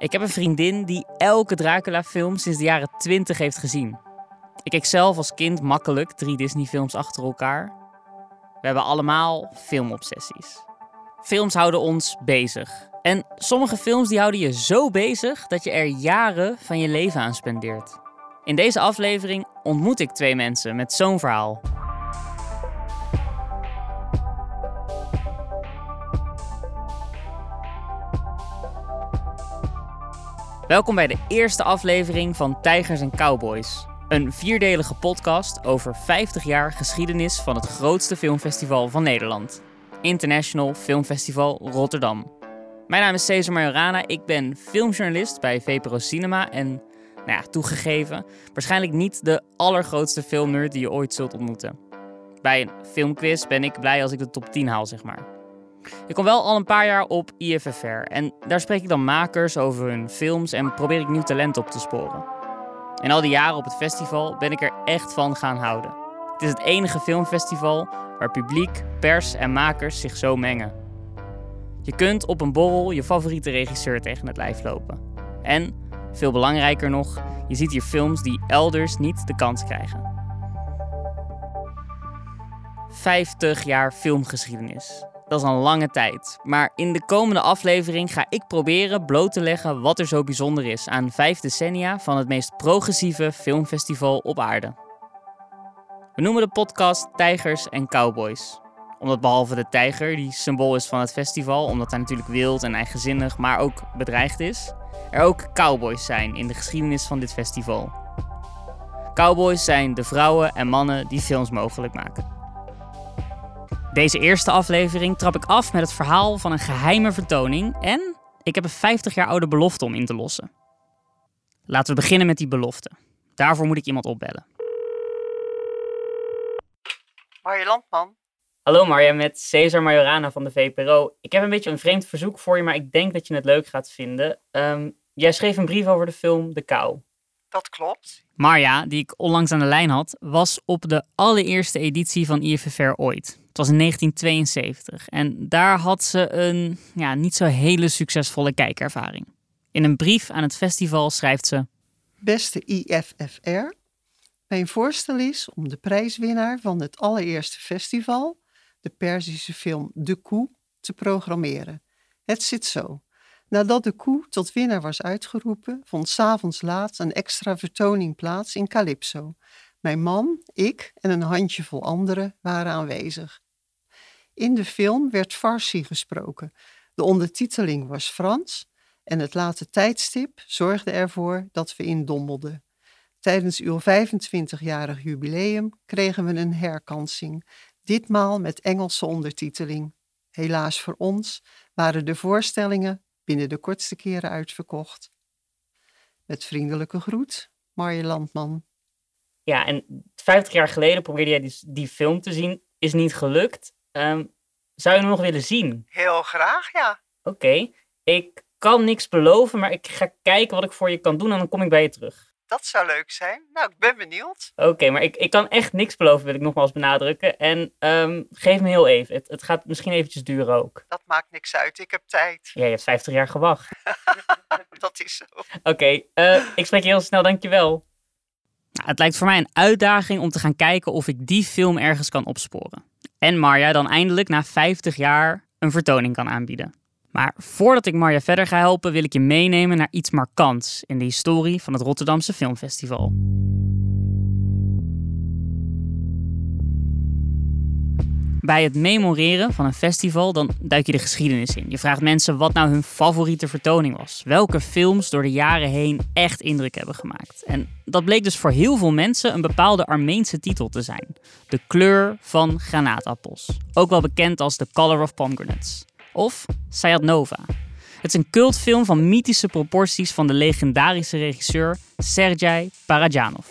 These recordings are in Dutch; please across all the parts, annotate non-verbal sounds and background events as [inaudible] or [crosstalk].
Ik heb een vriendin die elke Dracula-film sinds de jaren 20 heeft gezien. Ik keek zelf als kind makkelijk drie Disney-films achter elkaar. We hebben allemaal filmobsessies. Films houden ons bezig. En sommige films die houden je zo bezig dat je er jaren van je leven aan spendeert. In deze aflevering ontmoet ik twee mensen met zo'n verhaal. Welkom bij de eerste aflevering van Tijgers en Cowboys. Een vierdelige podcast over 50 jaar geschiedenis van het grootste filmfestival van Nederland. International Filmfestival Rotterdam. Mijn naam is Cesar Majorana, ik ben filmjournalist bij VPRO Cinema en, nou ja, toegegeven, waarschijnlijk niet de allergrootste filmnerd die je ooit zult ontmoeten. Bij een filmquiz ben ik blij als ik de top 10 haal, zeg maar. Ik kom wel al een paar jaar op IFFR en daar spreek ik dan makers over hun films en probeer ik nieuw talent op te sporen. En al die jaren op het festival ben ik er echt van gaan houden. Het is het enige filmfestival waar publiek, pers en makers zich zo mengen. Je kunt op een borrel je favoriete regisseur tegen het lijf lopen. En, veel belangrijker nog, je ziet hier films die elders niet de kans krijgen. 50 jaar filmgeschiedenis. Dat is een lange tijd. Maar in de komende aflevering ga ik proberen bloot te leggen wat er zo bijzonder is aan vijf decennia van het meest progressieve filmfestival op aarde. We noemen de podcast Tijgers en Cowboys. Omdat behalve de tijger, die symbool is van het festival, omdat hij natuurlijk wild en eigenzinnig, maar ook bedreigd is, er ook cowboys zijn in de geschiedenis van dit festival. Cowboys zijn de vrouwen en mannen die films mogelijk maken. Deze eerste aflevering trap ik af met het verhaal van een geheime vertoning en ik heb een 50 jaar oude belofte om in te lossen. Laten we beginnen met die belofte. Daarvoor moet ik iemand opbellen. Marje Landman. Hallo Marja, met Cesar Majorana van de VPRO. Ik heb een beetje een vreemd verzoek voor je, maar ik denk dat je het leuk gaat vinden. Um, jij schreef een brief over de film De Kou. Dat klopt. Marja, die ik onlangs aan de lijn had, was op de allereerste editie van IFFR ooit. Het was in 1972 en daar had ze een ja, niet zo hele succesvolle kijkervaring. In een brief aan het festival schrijft ze: Beste IFFR, mijn voorstel is om de prijswinnaar van het allereerste festival, de Perzische film De Koe, te programmeren. Het zit zo. Nadat de koe tot winnaar was uitgeroepen, vond s'avonds laat een extra vertoning plaats in Calypso. Mijn man, ik en een handjevol anderen waren aanwezig. In de film werd Farsi gesproken. De ondertiteling was Frans en het late tijdstip zorgde ervoor dat we indommelden. Tijdens uw 25-jarig jubileum kregen we een herkansing, ditmaal met Engelse ondertiteling. Helaas voor ons waren de voorstellingen binnen de kortste keren uitverkocht. Met vriendelijke groet, Marje Landman. Ja, en 50 jaar geleden probeerde jij die, die film te zien. Is niet gelukt. Um, zou je hem nog willen zien? Heel graag, ja. Oké. Ik kan niks beloven, maar ik ga kijken wat ik voor je kan doen en dan kom ik bij je terug. Dat zou leuk zijn. Nou, ik ben benieuwd. Oké, maar ik, ik kan echt niks beloven, wil ik nogmaals benadrukken. En um, geef me heel even. Het, het gaat misschien eventjes duren ook. Dat maakt niks uit. Ik heb tijd. Ja, je hebt 50 jaar gewacht. [laughs] dat is zo. Oké, okay, uh, eh, ik spreek je heel snel. Dankjewel. Nou, het lijkt voor mij een uitdaging om te gaan kijken of ik die film ergens kan opsporen. En Marja dan eindelijk na 50 jaar een vertoning kan aanbieden. Maar voordat ik Marja verder ga helpen, wil ik je meenemen naar iets markants in de historie van het Rotterdamse Filmfestival. Bij het memoreren van een festival dan duik je de geschiedenis in. Je vraagt mensen wat nou hun favoriete vertoning was. Welke films door de jaren heen echt indruk hebben gemaakt. En dat bleek dus voor heel veel mensen een bepaalde Armeense titel te zijn. De kleur van granaatappels. Ook wel bekend als The Color of Pomegranates of Sayat Nova. Het is een cultfilm van mythische proporties van de legendarische regisseur Sergei Parajanov.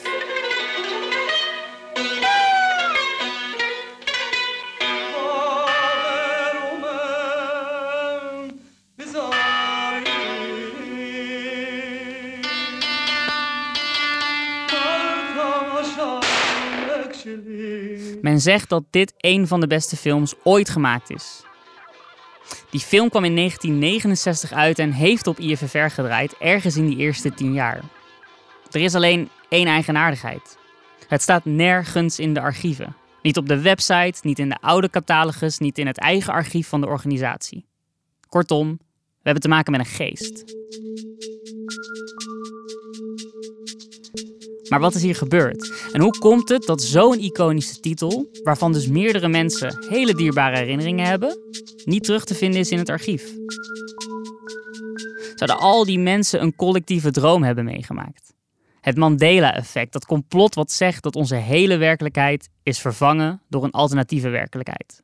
Men zegt dat dit een van de beste films ooit gemaakt is. Die film kwam in 1969 uit en heeft op IFFR gedraaid, ergens in die eerste tien jaar. Er is alleen één eigenaardigheid. Het staat nergens in de archieven. Niet op de website, niet in de oude catalogus, niet in het eigen archief van de organisatie. Kortom, we hebben te maken met een geest. Maar wat is hier gebeurd? En hoe komt het dat zo'n iconische titel, waarvan dus meerdere mensen hele dierbare herinneringen hebben, niet terug te vinden is in het archief? Zouden al die mensen een collectieve droom hebben meegemaakt? Het Mandela-effect, dat complot wat zegt dat onze hele werkelijkheid is vervangen door een alternatieve werkelijkheid.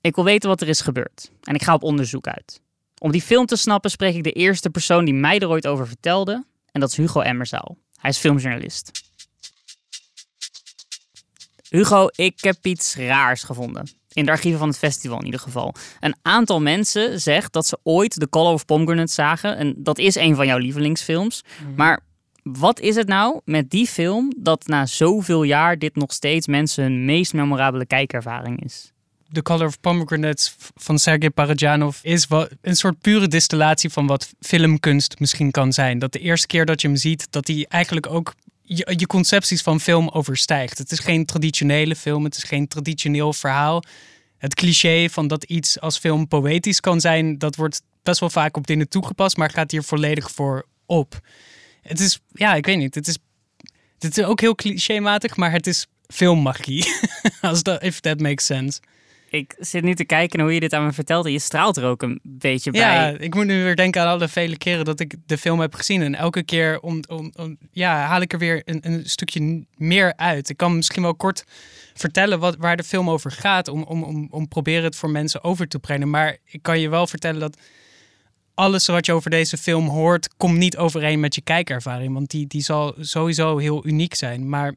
Ik wil weten wat er is gebeurd en ik ga op onderzoek uit. Om die film te snappen spreek ik de eerste persoon die mij er ooit over vertelde en dat is Hugo Emmerzaal. Hij is filmjournalist. Hugo, ik heb iets raars gevonden. In de archieven van het festival in ieder geval. Een aantal mensen zegt dat ze ooit The Color of Pomegranate zagen. En dat is een van jouw lievelingsfilms. Mhm. Maar wat is het nou met die film dat na zoveel jaar dit nog steeds mensen hun meest memorabele kijkervaring is? The Color of Pomegranates van Sergei Parajanov is wat, een soort pure distillatie van wat filmkunst misschien kan zijn. Dat de eerste keer dat je hem ziet, dat hij eigenlijk ook je, concepties van film overstijgt. Het is geen traditionele film, het is geen traditioneel verhaal. Het cliché van dat iets als film poëtisch kan zijn, dat wordt best wel vaak op dingen toegepast, maar gaat hier volledig voor op. Het is, ja, ik weet niet, het is, het is ook heel clichématig, maar het is filmmagie. [laughs] als dat, if that makes sense ik zit nu te kijken naar hoe je dit aan me vertelt en je straalt er ook een beetje bij. Ja, ik moet nu weer denken aan alle vele keren dat ik de film heb gezien. En elke keer om, om, om ja, haal ik er weer een, een, stukje meer uit. Ik kan misschien wel kort vertellen wat, waar de film over gaat, om, om, om, om proberen het voor mensen over te brengen. Maar ik kan je wel vertellen dat alles wat je over deze film hoort, komt niet overeen met je kijkervaring. Want die, die zal sowieso heel uniek zijn. Maar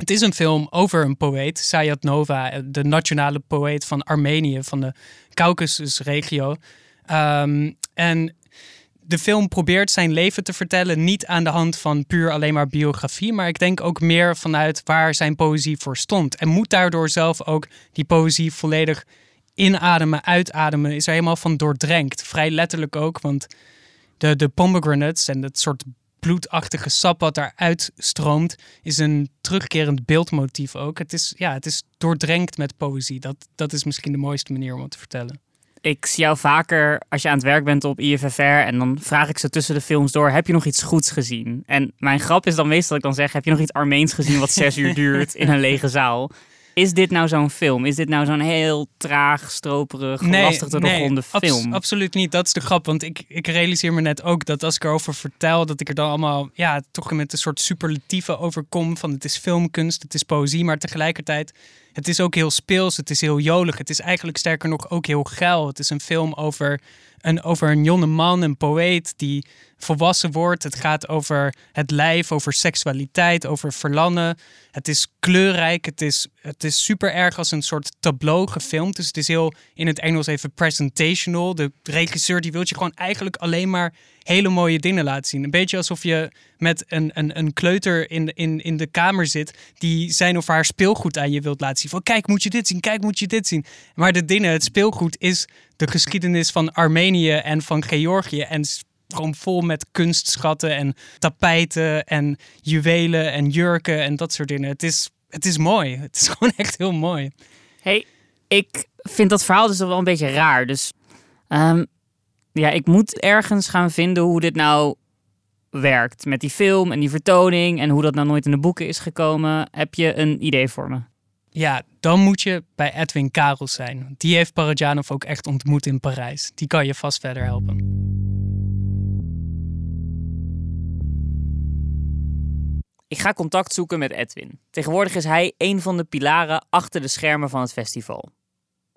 het is een film over een poëet, Sayat Nova, de nationale poëet van Armenië, van de Caucasusregio. Um, en de film probeert zijn leven te vertellen, niet aan de hand van puur alleen maar biografie, maar ik denk ook meer vanuit waar zijn poëzie voor stond. En moet daardoor zelf ook die poëzie volledig inademen, uitademen, is er helemaal van doordrenkt. Vrij letterlijk ook, want de, de pomegranates en het soort bloedachtige sap wat daaruit stroomt, is een terugkerend beeldmotief ook. Het is, ja, het is doordrenkt met poëzie. Dat, dat is misschien de mooiste manier om het te vertellen. Ik zie jou vaker als je aan het werk bent op IFFR en dan vraag ik ze tussen de films door: heb je nog iets goeds gezien? En mijn grap is dan meestal dat ik dan zeg: heb je nog iets Armeens gezien wat zes uur duurt in een lege zaal? Is dit nou zo'n film? Is dit nou zo'n heel traag, stroperig, lastig te doorgronden film? absoluut niet. Dat is de grap. Want ik, ik realiseer me net ook dat als ik erover vertel, dat ik er dan allemaal ja, toch met een soort superlatieven overkom. Van het is filmkunst, het is poëzie, maar tegelijkertijd het is ook heel speels, het is heel jolig. Het is eigenlijk sterker nog ook heel geil. Het is een film over een, over een jonge man, een poëet die volwassen wordt. Het gaat over het lijf, over seksualiteit, over verlangen. Het is kleurrijk, het is, het is super erg als een soort tableau gefilmd. Dus het is heel in het Engels even presentational. De regisseur die wil je gewoon eigenlijk alleen maar hele mooie dingen laten zien. Een beetje alsof je met een, een, een kleuter in, in, in de kamer zit die zijn of haar speelgoed aan je wilt laten zien. Van kijk, moet je dit zien, kijk, moet je dit zien. Maar de dingen, het speelgoed is de geschiedenis van Armenië en van Georgië. En gewoon vol met kunstschatten en tapijten en juwelen en jurken en dat soort dingen. Het is, het is mooi. Het is [laughs] gewoon echt heel mooi. hey, ik vind dat verhaal dus wel een beetje raar. Dus um, ja, ik moet ergens gaan vinden hoe dit nou werkt. Met die film en die vertoning en hoe dat nou nooit in de boeken is gekomen. Heb je een idee voor me? Ja, dan moet je bij Edwin Karels zijn. Die heeft Parajanov ook echt ontmoet in Parijs. Die kan je vast verder helpen. Ik ga contact zoeken met Edwin. Tegenwoordig is hij een van de pilaren achter de schermen van het festival.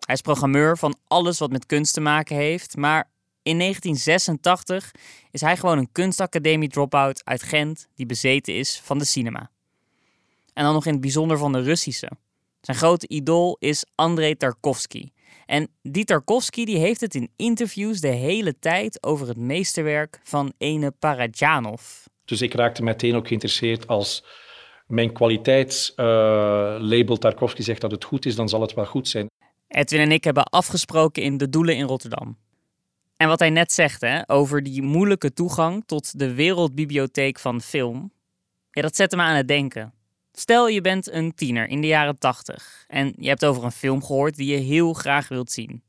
Hij is programmeur van alles wat met kunst te maken heeft, maar in 1986 is hij gewoon een kunstacademie dropout uit Gent die bezeten is van de cinema. En dan nog in het bijzonder van de Russische. Zijn grote idool is Andrei Tarkovsky. En die Tarkovsky die heeft het in interviews de hele tijd over het meesterwerk van ene Parajanov. Dus ik raakte meteen ook geïnteresseerd als mijn kwaliteitslabel uh, Tarkovsky zegt dat het goed is, dan zal het wel goed zijn. Edwin en ik hebben afgesproken in de Doelen in Rotterdam. En wat hij net zegt hè, over die moeilijke toegang tot de wereldbibliotheek van film, ja, dat zette me aan het denken. Stel je bent een tiener in de jaren 80 en je hebt over een film gehoord die je heel graag wilt zien.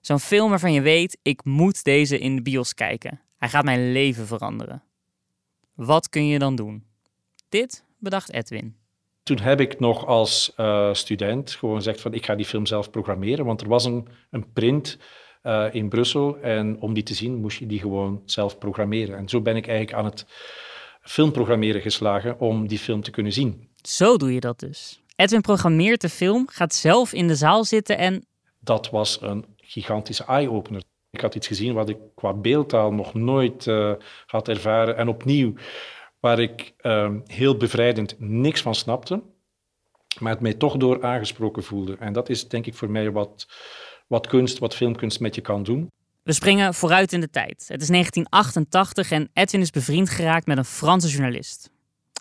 Zo'n film waarvan je weet, ik moet deze in de bios kijken. Hij gaat mijn leven veranderen. Wat kun je dan doen? Dit bedacht Edwin. Toen heb ik nog als uh, student gewoon gezegd van ik ga die film zelf programmeren, want er was een, een print uh, in Brussel en om die te zien moest je die gewoon zelf programmeren. En zo ben ik eigenlijk aan het filmprogrammeren geslagen om die film te kunnen zien. Zo doe je dat dus. Edwin programmeert de film, gaat zelf in de zaal zitten en... Dat was een gigantische eye-opener. Ik had iets gezien wat ik qua beeldtaal nog nooit uh, had ervaren. En opnieuw, waar ik uh, heel bevrijdend niks van snapte, maar het mij toch door aangesproken voelde. En dat is denk ik voor mij wat, wat kunst, wat filmkunst met je kan doen. We springen vooruit in de tijd. Het is 1988 en Edwin is bevriend geraakt met een Franse journalist.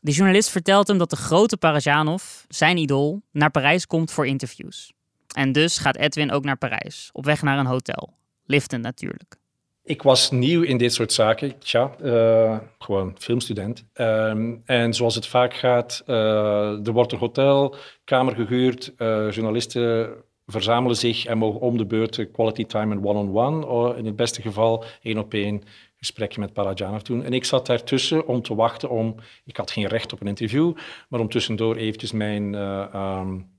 Die journalist vertelt hem dat de grote Parajanov, zijn idool, naar Parijs komt voor interviews. En dus gaat Edwin ook naar Parijs, op weg naar een hotel. Liften natuurlijk. Ik was nieuw in dit soort zaken. Tja, uh, gewoon filmstudent. Uh, en zoals het vaak gaat, uh, er wordt een hotelkamer gehuurd. Uh, journalisten verzamelen zich en mogen om de beurt quality time en one-on-one. -on -one, in het beste geval één op één gesprekje met Parajanov doen. En ik zat daartussen om te wachten om... Ik had geen recht op een interview, maar om tussendoor eventjes mijn... Um,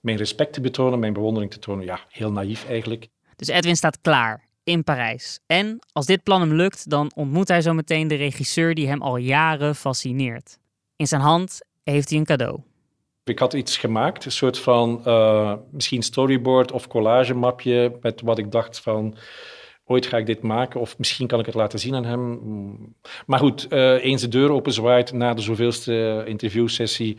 mijn respect te betonen, mijn bewondering te tonen. Ja, heel naïef eigenlijk. Dus Edwin staat klaar in Parijs. En als dit plan hem lukt, dan ontmoet hij zo meteen de regisseur die hem al jaren fascineert. In zijn hand heeft hij een cadeau. Ik had iets gemaakt, een soort van uh, misschien storyboard of collagemapje met wat ik dacht van ooit ga ik dit maken of misschien kan ik het laten zien aan hem. Maar goed, uh, eens de deur openzwaait na de zoveelste interviewsessie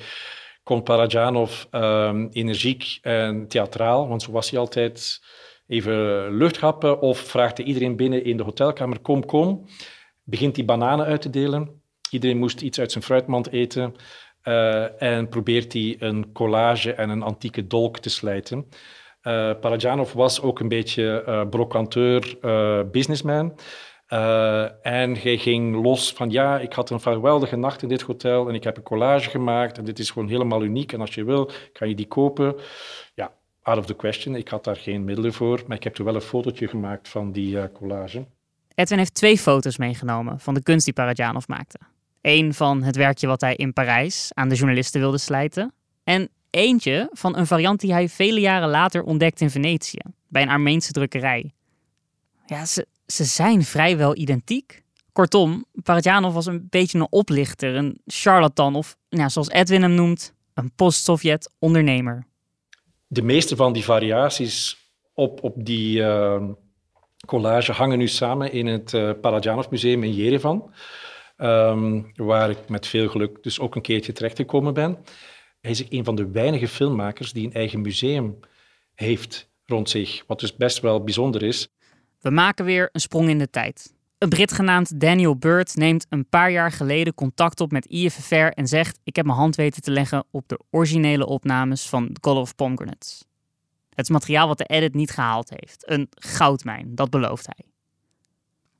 komt Parajanov uh, energiek en theatraal, want zo was hij altijd even luchthappen of vraagt hij iedereen binnen in de hotelkamer, kom, kom. Begint hij bananen uit te delen. Iedereen moest iets uit zijn fruitmand eten. Uh, en probeert hij een collage en een antieke dolk te slijten. Uh, Parajanov was ook een beetje uh, brokanteur, businessman. Uh, en hij ging los van ja, ik had een geweldige nacht in dit hotel en ik heb een collage gemaakt en dit is gewoon helemaal uniek en als je wil, kan je die kopen. Ja, out of the question. Ik had daar geen middelen voor, maar ik heb er wel een fotootje gemaakt van die collage. Edwin heeft twee foto's meegenomen van de kunst die Parajanov maakte. Eén van het werkje wat hij in Parijs aan de journalisten wilde slijten. En eentje van een variant die hij vele jaren later ontdekte in Venetië, bij een Armeense drukkerij. Ja, ze, ze zijn vrijwel identiek. Kortom, Parajanov was een beetje een oplichter, een charlatan of, zoals Edwin hem noemt, een post-Sovjet ondernemer. De meeste van die variaties op, op die uh, collage hangen nu samen in het uh, Parajanov Museum in Jerevan, um, waar ik met veel geluk dus ook een keertje terechtgekomen ben. Hij is een van de weinige filmmakers die een eigen museum heeft rond zich, wat dus best wel bijzonder is. We maken weer een sprong in de tijd. Een Brit genaamd Daniel Bird neemt een paar jaar geleden contact op met IFFR en zegt: Ik heb mijn hand weten te leggen op de originele opnames van The Color of Pomegranates. Het is materiaal wat de edit niet gehaald heeft. Een goudmijn, dat belooft hij.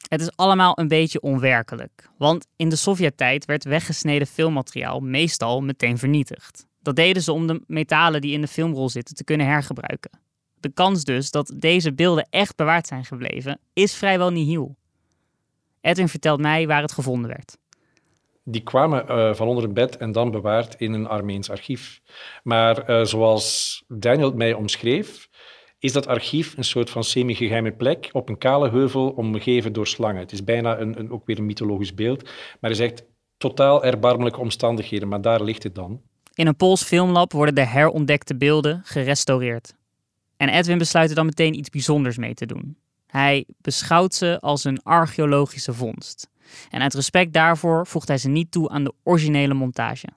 Het is allemaal een beetje onwerkelijk, want in de Sovjet-tijd werd weggesneden filmmateriaal meestal meteen vernietigd. Dat deden ze om de metalen die in de filmrol zitten te kunnen hergebruiken. De kans dus dat deze beelden echt bewaard zijn gebleven, is vrijwel nihil. Edwin vertelt mij waar het gevonden werd. Die kwamen uh, van onder het bed en dan bewaard in een Armeens archief. Maar uh, zoals Daniel mij omschreef, is dat archief een soort van semi-geheime plek op een kale heuvel omgeven door slangen. Het is bijna een, een, ook weer een mythologisch beeld, maar hij zegt totaal erbarmelijke omstandigheden, maar daar ligt het dan. In een Pools filmlab worden de herontdekte beelden gerestaureerd. En Edwin besluit er dan meteen iets bijzonders mee te doen. Hij beschouwt ze als een archeologische vondst. En uit respect daarvoor voegt hij ze niet toe aan de originele montage.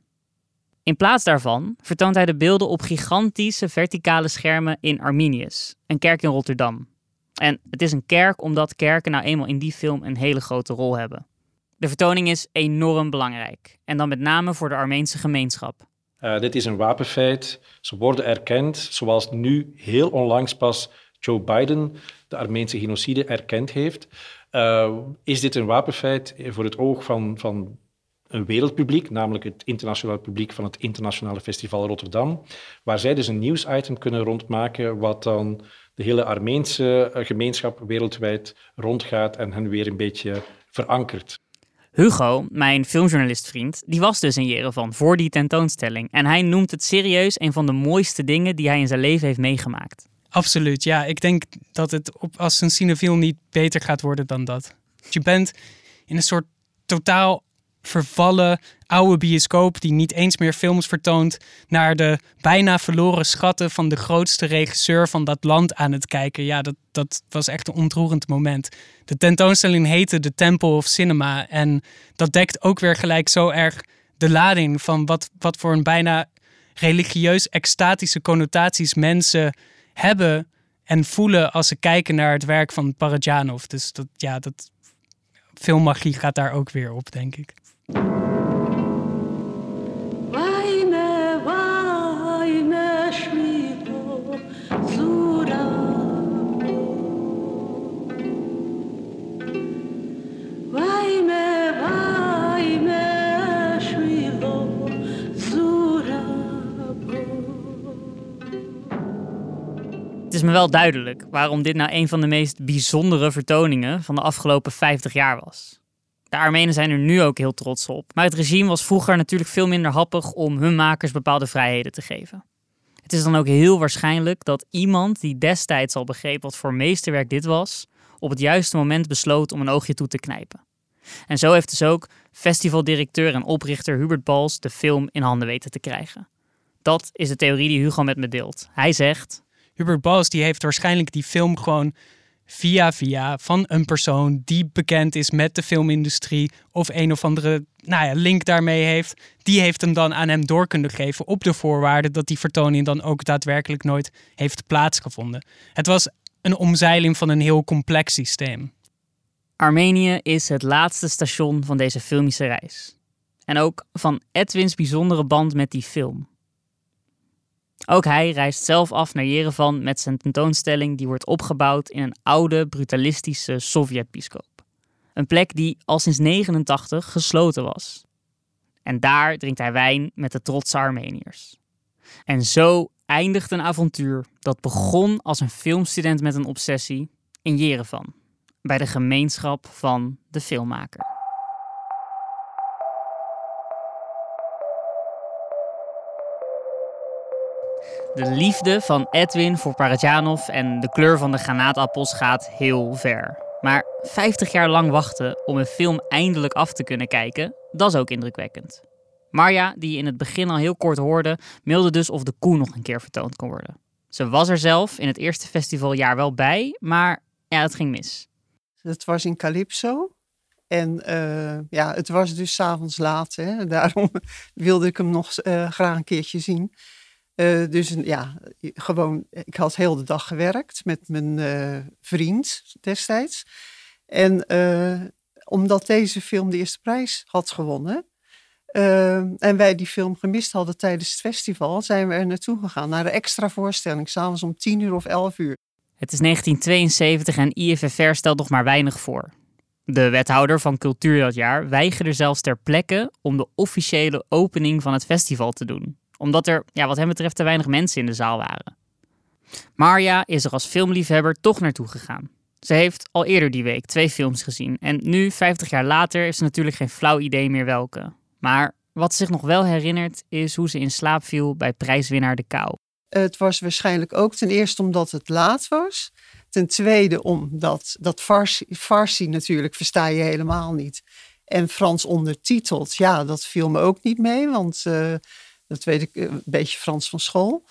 In plaats daarvan vertoont hij de beelden op gigantische verticale schermen in Arminius, een kerk in Rotterdam. En het is een kerk omdat kerken nou eenmaal in die film een hele grote rol hebben. De vertoning is enorm belangrijk, en dan met name voor de Armeense gemeenschap. Uh, dit is een wapenfeit. Ze worden erkend, zoals nu heel onlangs pas Joe Biden de Armeense genocide erkend heeft. Uh, is dit een wapenfeit voor het oog van, van een wereldpubliek, namelijk het internationale publiek van het Internationale Festival Rotterdam, waar zij dus een nieuwsitem kunnen rondmaken wat dan de hele Armeense eh, gemeenschap wereldwijd rondgaat en hen weer een beetje verankert. Hugo, mijn filmjournalistvriend, die was dus in Jerevan voor die tentoonstelling. En hij noemt het serieus een van de mooiste dingen die hij in zijn leven heeft meegemaakt. Absoluut, ja. Ik denk dat het op, als een cinefiel niet beter gaat worden dan dat. Je bent in een soort totaal vervallen oude bioscoop die niet eens meer films vertoont, naar de bijna verloren schatten van de grootste regisseur van dat land aan het kijken. Ja, dat, dat was echt een ontroerend moment. De tentoonstelling heette The Temple of Cinema en dat dekt ook weer gelijk zo erg de lading van wat, wat voor een bijna religieus extatische connotaties mensen hebben en voelen als ze kijken naar het werk van Parajanov. Dus dat, ja, dat filmmagie gaat daar ook weer op, denk ik. Het is me wel duidelijk waarom dit nou een van de meest bijzondere vertoningen van de afgelopen 50 jaar was. De Armenen zijn er nu ook heel trots op. Maar het regime was vroeger natuurlijk veel minder happig om hun makers bepaalde vrijheden te geven. Het is dan ook heel waarschijnlijk dat iemand die destijds al begreep wat voor meesterwerk dit was, op het juiste moment besloot om een oogje toe te knijpen. En zo heeft dus ook festivaldirecteur en oprichter Hubert Bals de film in handen weten te krijgen. Dat is de theorie die Hugo met me deelt. Hij zegt: Hubert Bals die heeft waarschijnlijk die film gewoon via via van een persoon die bekend is met de filmindustrie of een of andere nou ja, link daarmee heeft, die heeft hem dan aan hem door kunnen geven op de voorwaarde dat die vertoning dan ook daadwerkelijk nooit heeft plaatsgevonden. Het was een omzeiling van een heel complex systeem. Armenië is het laatste station van deze filmische reis. En ook van Edwins bijzondere band met die film. Ook hij reist zelf af naar Jerevan met zijn tentoonstelling die wordt opgebouwd in een oude, brutalistische Sovjet-bioscoop. Een plek die al sinds 89 gesloten was. En daar drinkt hij wijn met de trotse Armeniërs. En zo eindigt een avontuur dat begon als een filmstudent met een obsessie in Jerevan, bij de gemeenschap van de filmmaker. De liefde van Edwin voor Parajanov en de kleur van de granaatappels gaat heel ver. Maar 50 jaar lang wachten om een film eindelijk af te kunnen kijken, dat is ook indrukwekkend. Marja, die je in het begin al heel kort hoorde, mailde dus of de koe nog een keer vertoond kon worden. Ze was er zelf in het eerste festivaljaar wel bij, maar ja, het ging mis. Het was in Calypso. En uh, ja, het was dus s'avonds laat. Hè? [laughs] Daarom wilde ik hem nog uh, graag een keertje zien. Uh, dus ja, gewoon, ik had heel de dag gewerkt met mijn uh, vriend destijds. En omdat deze film de eerste prijs had gewonnen. en wij die film gemist hadden tijdens het festival, zijn we er naartoe gegaan. Naar een extra voorstelling, s'avonds om 10 uur of 11 uur. Het is 1972 en IFFR stelt nog maar weinig voor. De wethouder van cultuur dat jaar weigerde zelfs ter plekke om de officiële opening van het festival te doen omdat er, ja, wat hem betreft, te weinig mensen in de zaal waren. Marja is er als filmliefhebber toch naartoe gegaan. Ze heeft al eerder die week twee films gezien. En nu, 50 jaar later, is ze natuurlijk geen flauw idee meer welke. Maar wat zich nog wel herinnert, is hoe ze in slaap viel bij prijswinnaar De Kou. Het was waarschijnlijk ook ten eerste omdat het laat was. Ten tweede omdat dat Farsi, Farsi natuurlijk versta je helemaal niet. En Frans ondertiteld, ja, dat viel me ook niet mee. Want uh, dat weet ik eh, een beetje Frans van school.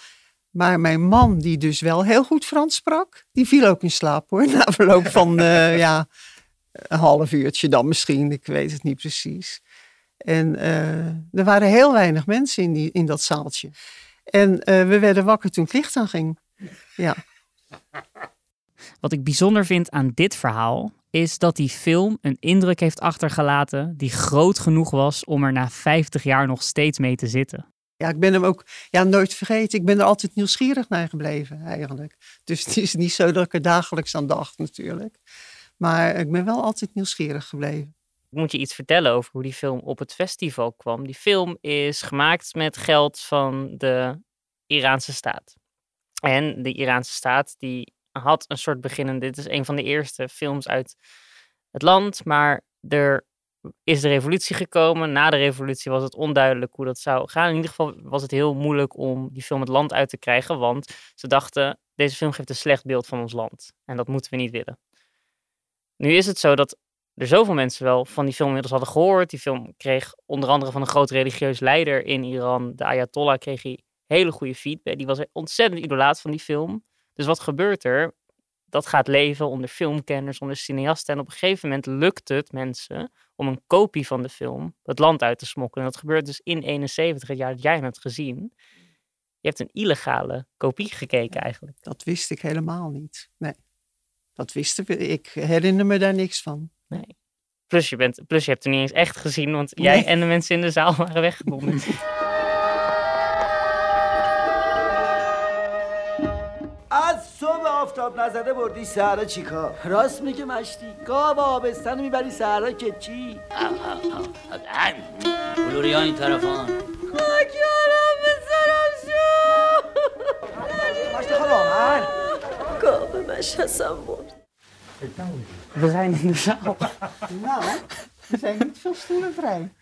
Maar mijn man, die dus wel heel goed Frans sprak, die viel ook in slaap hoor. [laughs] Na verloop van uh, ja, een half uurtje dan misschien, ik weet het niet precies. En uh, er waren heel weinig mensen in, die, in dat zaaltje. En we werden wakker toen het licht ging. Ja. Wat ik bijzonder vind aan dit verhaal is dat die film een indruk heeft achtergelaten die groot genoeg was om er na 50 jaar nog steeds mee te zitten. Ja, ik ben hem ook ja, nooit vergeten. Ik ben er altijd nieuwsgierig naar gebleven, eigenlijk. Dus het is niet zo dat ik er dagelijks aan dacht, natuurlijk. Maar ik ben wel altijd nieuwsgierig gebleven. Ik moet je iets vertellen over hoe die film op het festival kwam. Die film is gemaakt met geld van de Iraanse staat. En de Iraanse staat die had een soort beginnen. Dit is een van de eerste films uit het land. Maar er is de revolutie gekomen. Na de revolutie was het onduidelijk hoe dat zou gaan. In ieder geval was het heel moeilijk om die film het land uit te krijgen. Want ze dachten, deze film geeft een slecht beeld van ons land. En dat moeten we niet willen. Nu is het zo dat er zoveel mensen wel van die film inmiddels hadden gehoord. Die film kreeg onder andere van een groot religieus leider in Iran, de Ayatollah, kreeg hij hele goede feedback. Die was ontzettend idolaat van die film. Dus wat gebeurt er? Dat gaat leven onder filmkenners, onder cineasten. En op een gegeven moment lukt het mensen om een kopie van de film het land uit te smokkelen. En dat gebeurt dus in 71, het jaar dat jij hem hebt gezien. Je hebt een illegale kopie gekeken eigenlijk. Dat wist ik helemaal niet. Nee, dat wisten we. Ik herinner me daar niks van. Nee. Plus je, bent, plus je hebt het niet eens echt gezien, want jij en de mensen in de zaal waren weggebonden. [laughs] آفتاب نزده بردی صحرا چیکار راست میگه مشتی گاو آبستن میبری صحرا که چی بلوری ها این طرفان خاکیارم به سرم شو مشتی خانم من گاو مشهسم برد We zijn in de zaal. Nou, er zijn niet veel stoelen vrij.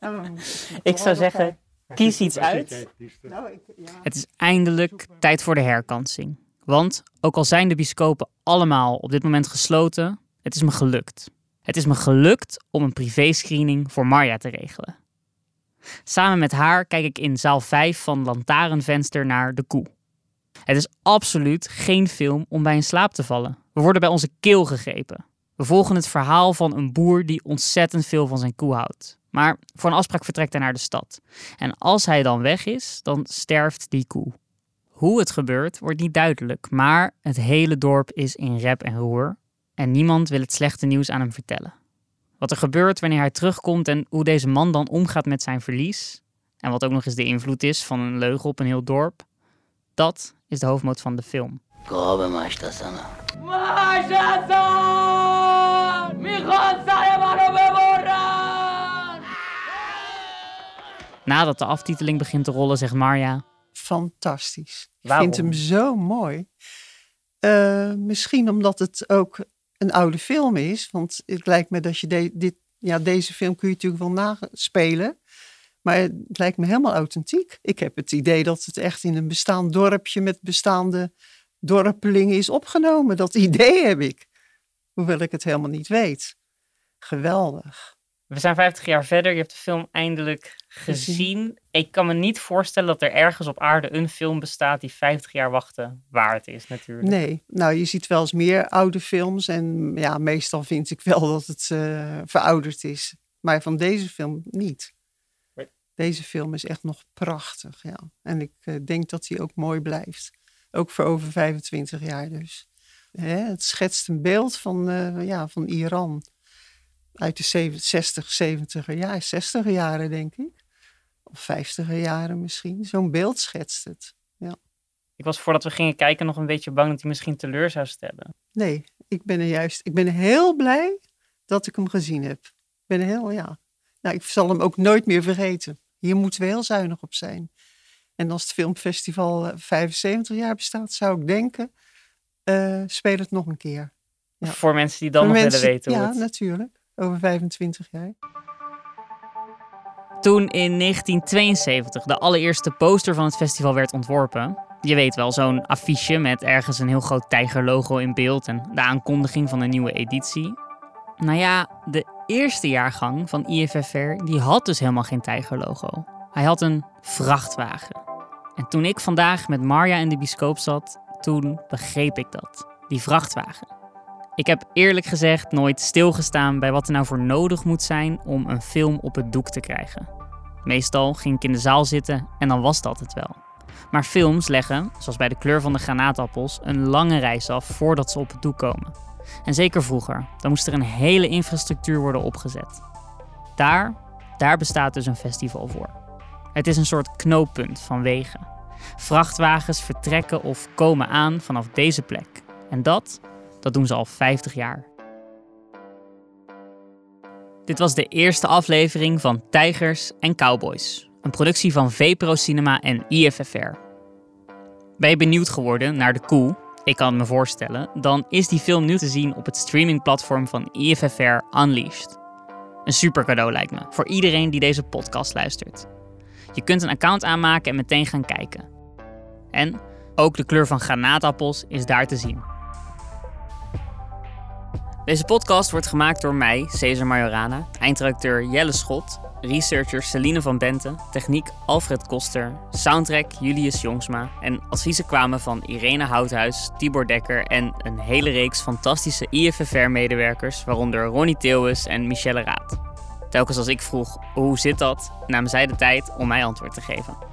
Nou, Ik zou zeggen, kies iets uit. Nou, ik, ja. Het is eindelijk tijd voor de herkansing. Want ook al zijn de bioscopen allemaal op dit moment gesloten, het is me gelukt. Het is me gelukt om een privéscreening voor Marja te regelen. Samen met haar kijk ik in zaal 5 van Lantaarnvenster naar De Koe. Het is absoluut geen film om bij in slaap te vallen. We worden bij onze keel gegrepen. We volgen het verhaal van een boer die ontzettend veel van zijn koe houdt. Maar voor een afspraak vertrekt hij naar de stad. En als hij dan weg is, dan sterft die koe. Hoe het gebeurt wordt niet duidelijk, maar het hele dorp is in rep en roer en niemand wil het slechte nieuws aan hem vertellen. Wat er gebeurt wanneer hij terugkomt en hoe deze man dan omgaat met zijn verlies, en wat ook nog eens de invloed is van een leugen op een heel dorp, dat is de hoofdmoot van de film. Nadat de aftiteling begint te rollen, zegt Marja: fantastisch. Ik vind hem zo mooi. Eh, misschien omdat het ook een oude film is. Want het lijkt me dat je de- dit, ja, deze film kun je natuurlijk wel naspelen. Maar het lijkt me helemaal authentiek. Ik heb het idee dat het echt in een bestaand dorpje met bestaande dorpelingen is opgenomen. Dat [laughs] idee heb ik. Hoewel ik het helemaal niet weet. Geweldig. We zijn 50 jaar verder, je hebt de film eindelijk gezien. Ik kan me niet voorstellen dat er ergens op aarde een film bestaat die 50 jaar wachten waard is, natuurlijk. Nee, nou je ziet wel eens meer oude films en ja, meestal vind ik wel dat het eh, verouderd is. Maar van deze film niet. Nee. Deze film is echt nog prachtig, ja. En ik eh, denk dat hij ook mooi blijft. Ook voor over 25 jaar dus. Hè, het schetst een beeld van, eh, ja, van Iran. Uit de 70, 60, 70 jaar, 60 jaren denk ik. Of 50 jaren misschien. Zo'n beeld schetst het. Ik was voordat we gingen kijken nog een beetje bang dat hij misschien teleur zou stellen. Nee, ik ben er juist. Ik ben heel blij dat ik hem gezien heb. Ik ben heel, ja. Nou, ik zal hem ook nooit meer vergeten. Hier moeten we heel zuinig op zijn. En als het filmfestival eh, 75 jaar bestaat, zou ik denken, eh, speel het nog een keer. Ja. Voor mensen die dan Voor nog mensen- willen weten Ja, hoe het... natuurlijk. Over 25 jaar. Toen in 1972 de allereerste poster van het festival werd ontworpen. Je weet wel, zo'n affiche met ergens een heel groot tijgerlogo in beeld en de aankondiging van een nieuwe editie. Nou ja, de eerste jaargang van IFFR die had dus helemaal geen tijgerlogo. Hij had een vrachtwagen. En toen ik vandaag met Marja in de bioscoop zat, toen begreep ik dat. Die vrachtwagen. Ik heb eerlijk gezegd nooit stilgestaan bij wat er nou voor nodig moet zijn om een film op het doek te krijgen. Meestal ging ik in de zaal zitten en dan was dat het wel. Maar films leggen, zoals bij de kleur van de granaatappels, een lange reis af voordat ze op het doek komen. En zeker vroeger, dan moest er een hele infrastructuur worden opgezet. Daar, daar bestaat dus een festival voor. Het is een soort knooppunt van wegen. Vrachtwagens vertrekken of komen aan vanaf deze plek. En dat, dat doen ze al 50 jaar. Dit was de eerste aflevering van Tijgers en Cowboys, een productie van VPRO Cinema en IFFR. Ben je benieuwd geworden naar de koe? Ik kan het me voorstellen. Dan is die film nu te zien op het streamingplatform van IFFR Unleashed. Een super cadeau lijkt me, voor iedereen die deze podcast luistert. Je kunt een account aanmaken en meteen gaan kijken. En ook de kleur van granaatappels is daar te zien. Deze podcast wordt gemaakt door mij, Cesar Majorana, eindredacteur Jelle Schot, researcher Celine van Benten, techniek Alfred Koster, soundtrack Julius Jongsma en adviezen kwamen van Irene Houthuis, Tibor Dekker en een hele reeks fantastische IFFR-medewerkers, waaronder Ronnie Theeuwis en Michelle Raad. Telkens als ik vroeg hoe zit dat, namen zij de tijd om mij antwoord te geven.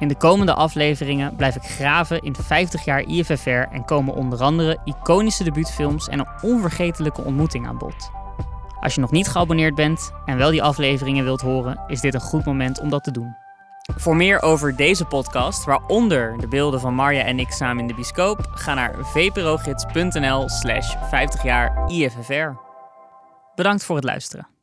In de komende afleveringen blijf ik graven in 50 jaar IFFR en komen onder andere iconische debuutfilms en een onvergetelijke ontmoeting aan bod. Als je nog niet geabonneerd bent en wel die afleveringen wilt horen, is dit een goed moment om dat te doen. Voor meer over deze podcast, waaronder de beelden van Marja en ik samen in de bioscoop, ga naar vprogids.nl slash 50 jaar IFFR. Bedankt voor het luisteren.